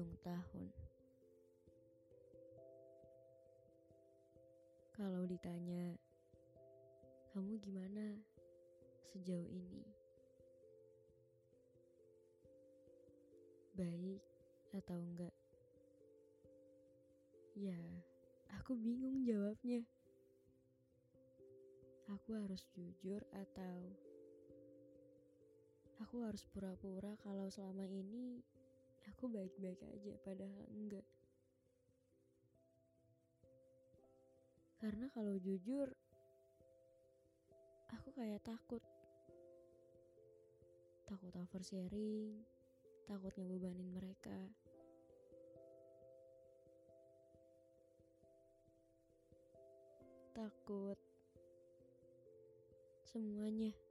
Penghujung tahun. Kalau ditanya, kamu gimana sejauh ini? Baik atau enggak? Ya, aku bingung jawabnya. Aku harus jujur atau aku harus pura-pura kalau selama ini aku baik-baik aja padahal enggak. Karena kalau jujur aku kayak takut. Takut oversharing, takut ngebebanin mereka. Takut semuanya.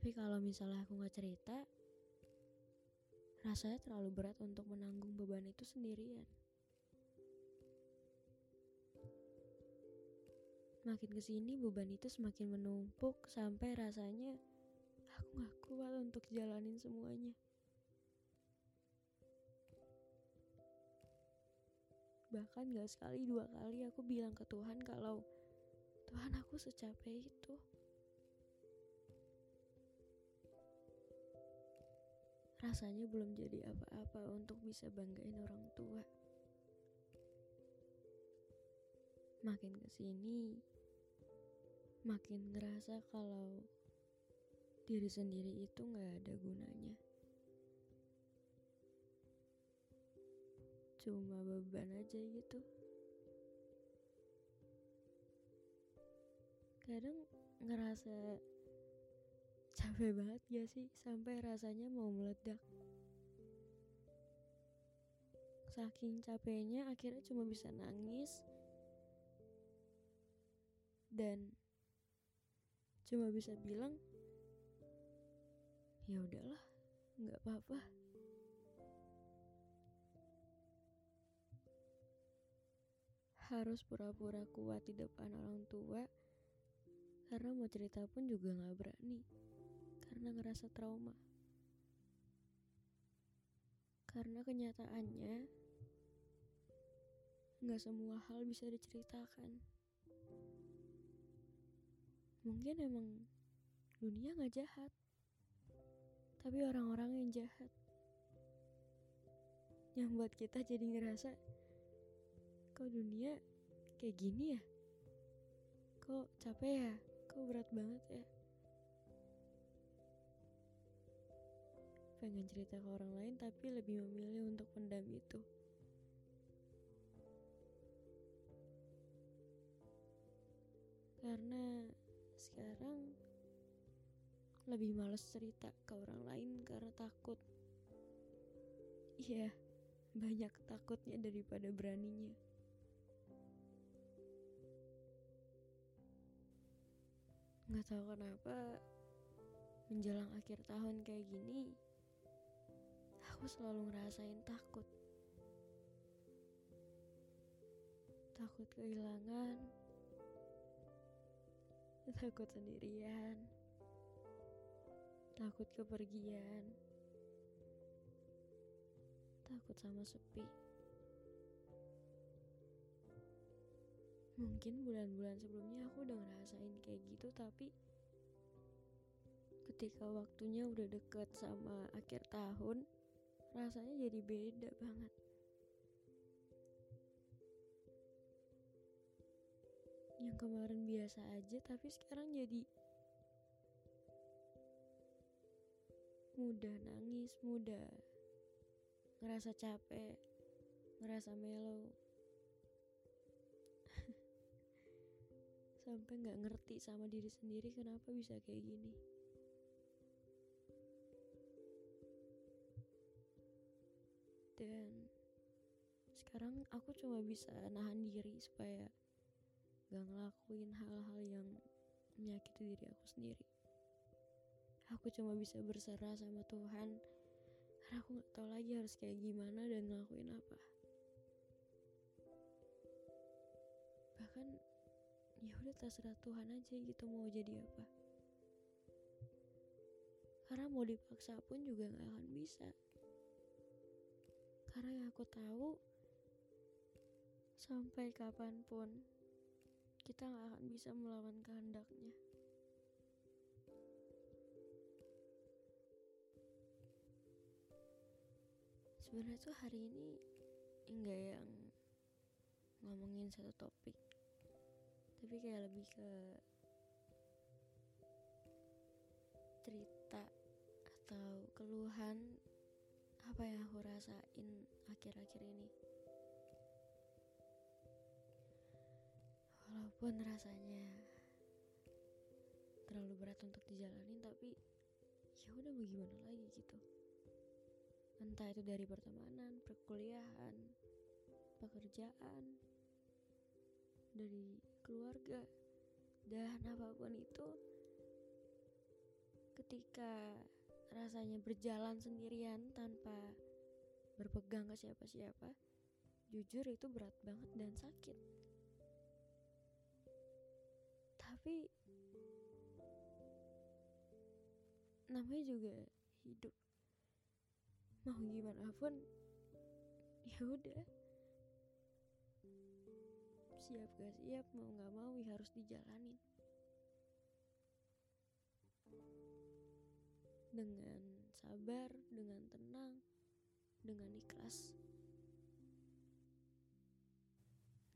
Tapi kalau misalnya aku nggak cerita, rasanya terlalu berat untuk menanggung beban itu sendirian. Makin ke sini beban itu semakin menumpuk sampai rasanya aku gak kuat untuk jalanin semuanya. Bahkan gak sekali dua kali aku bilang ke Tuhan kalau Tuhan aku secapek itu. Rasanya belum jadi apa-apa untuk bisa banggain orang tua. Makin ke sini, makin ngerasa kalau diri sendiri itu gak ada gunanya. Cuma beban aja gitu. Kadang ngerasa capek banget gak sih? Sampai rasanya mau meledak. Saking capeknya akhirnya cuma bisa nangis. Dan cuma bisa bilang ya udahlah nggak apa-apa. Harus pura-pura kuat di depan orang tua karena mau cerita pun juga nggak berani karena ngerasa trauma? Karena kenyataannya nggak semua hal bisa diceritakan. Mungkin emang dunia nggak jahat tapi orang-orang yang jahat. Yang buat kita jadi ngerasa kok dunia kayak gini ya? Kok capek ya? Kok berat banget ya pengen cerita ke orang lain tapi lebih memilih untuk pendam itu karena sekarang lebih males cerita ke orang lain karena takut. Iya, banyak takutnya daripada beraninya. Gak tahu kenapa menjelang akhir tahun kayak gini, aku selalu ngerasain takut. Takut kehilangan, takut sendirian, takut kepergian, takut sama sepi. Mungkin bulan-bulan sebelumnya aku udah ngerasain kayak gitu, tapi ketika waktunya udah deket sama akhir tahun, rasanya jadi beda banget. Yang kemarin biasa aja, tapi sekarang jadi mudah nangis, mudah ngerasa capek, ngerasa melo. Sampai nggak ngerti sama diri sendiri kenapa bisa kayak gini. Dan sekarang aku cuma bisa nahan diri supaya gak ngelakuin hal-hal yang menyakiti diri aku sendiri. Aku cuma bisa berserah sama Tuhan karena aku gak tahu lagi harus kayak gimana dan ngelakuin apa. Bahkan ya udah terserah Tuhan aja gitu mau jadi apa. Karena mau dipaksa pun juga gak akan bisa. Karena yang aku tahu Sampai kapan pun kita gak akan bisa melawan kehendaknya. Sebenarnya tuh hari ini enggak yang ngomongin satu topik, tapi kayak lebih ke cerita atau keluhan apa yang aku rasain akhir-akhir ini. Walaupun rasanya terlalu berat untuk dijalanin tapi ya udah mau gimana lagi gitu. Entah itu dari pertemanan, perkuliahan, pekerjaan, dari keluarga, dan apa pun itu ketika rasanya berjalan sendirian tanpa berpegang ke siapa-siapa, jujur itu berat banget dan sakit. tapi namanya juga hidup. Mau gimana pun ya udah. Siap gak siap mau nggak mau ya harus dijalanin dengan sabar dengan tenang dengan ikhlas.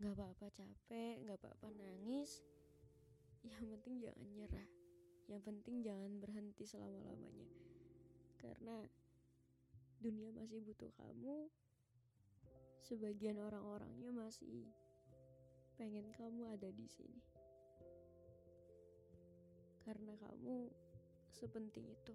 Nggak apa-apa capek nggak apa-apa nangis. Yang penting jangan nyerah. Yang penting jangan berhenti selama-lamanya. Karena dunia masih butuh kamu. Sebagian orang-orangnya masih pengen kamu ada di sini. Karena kamu sepenting itu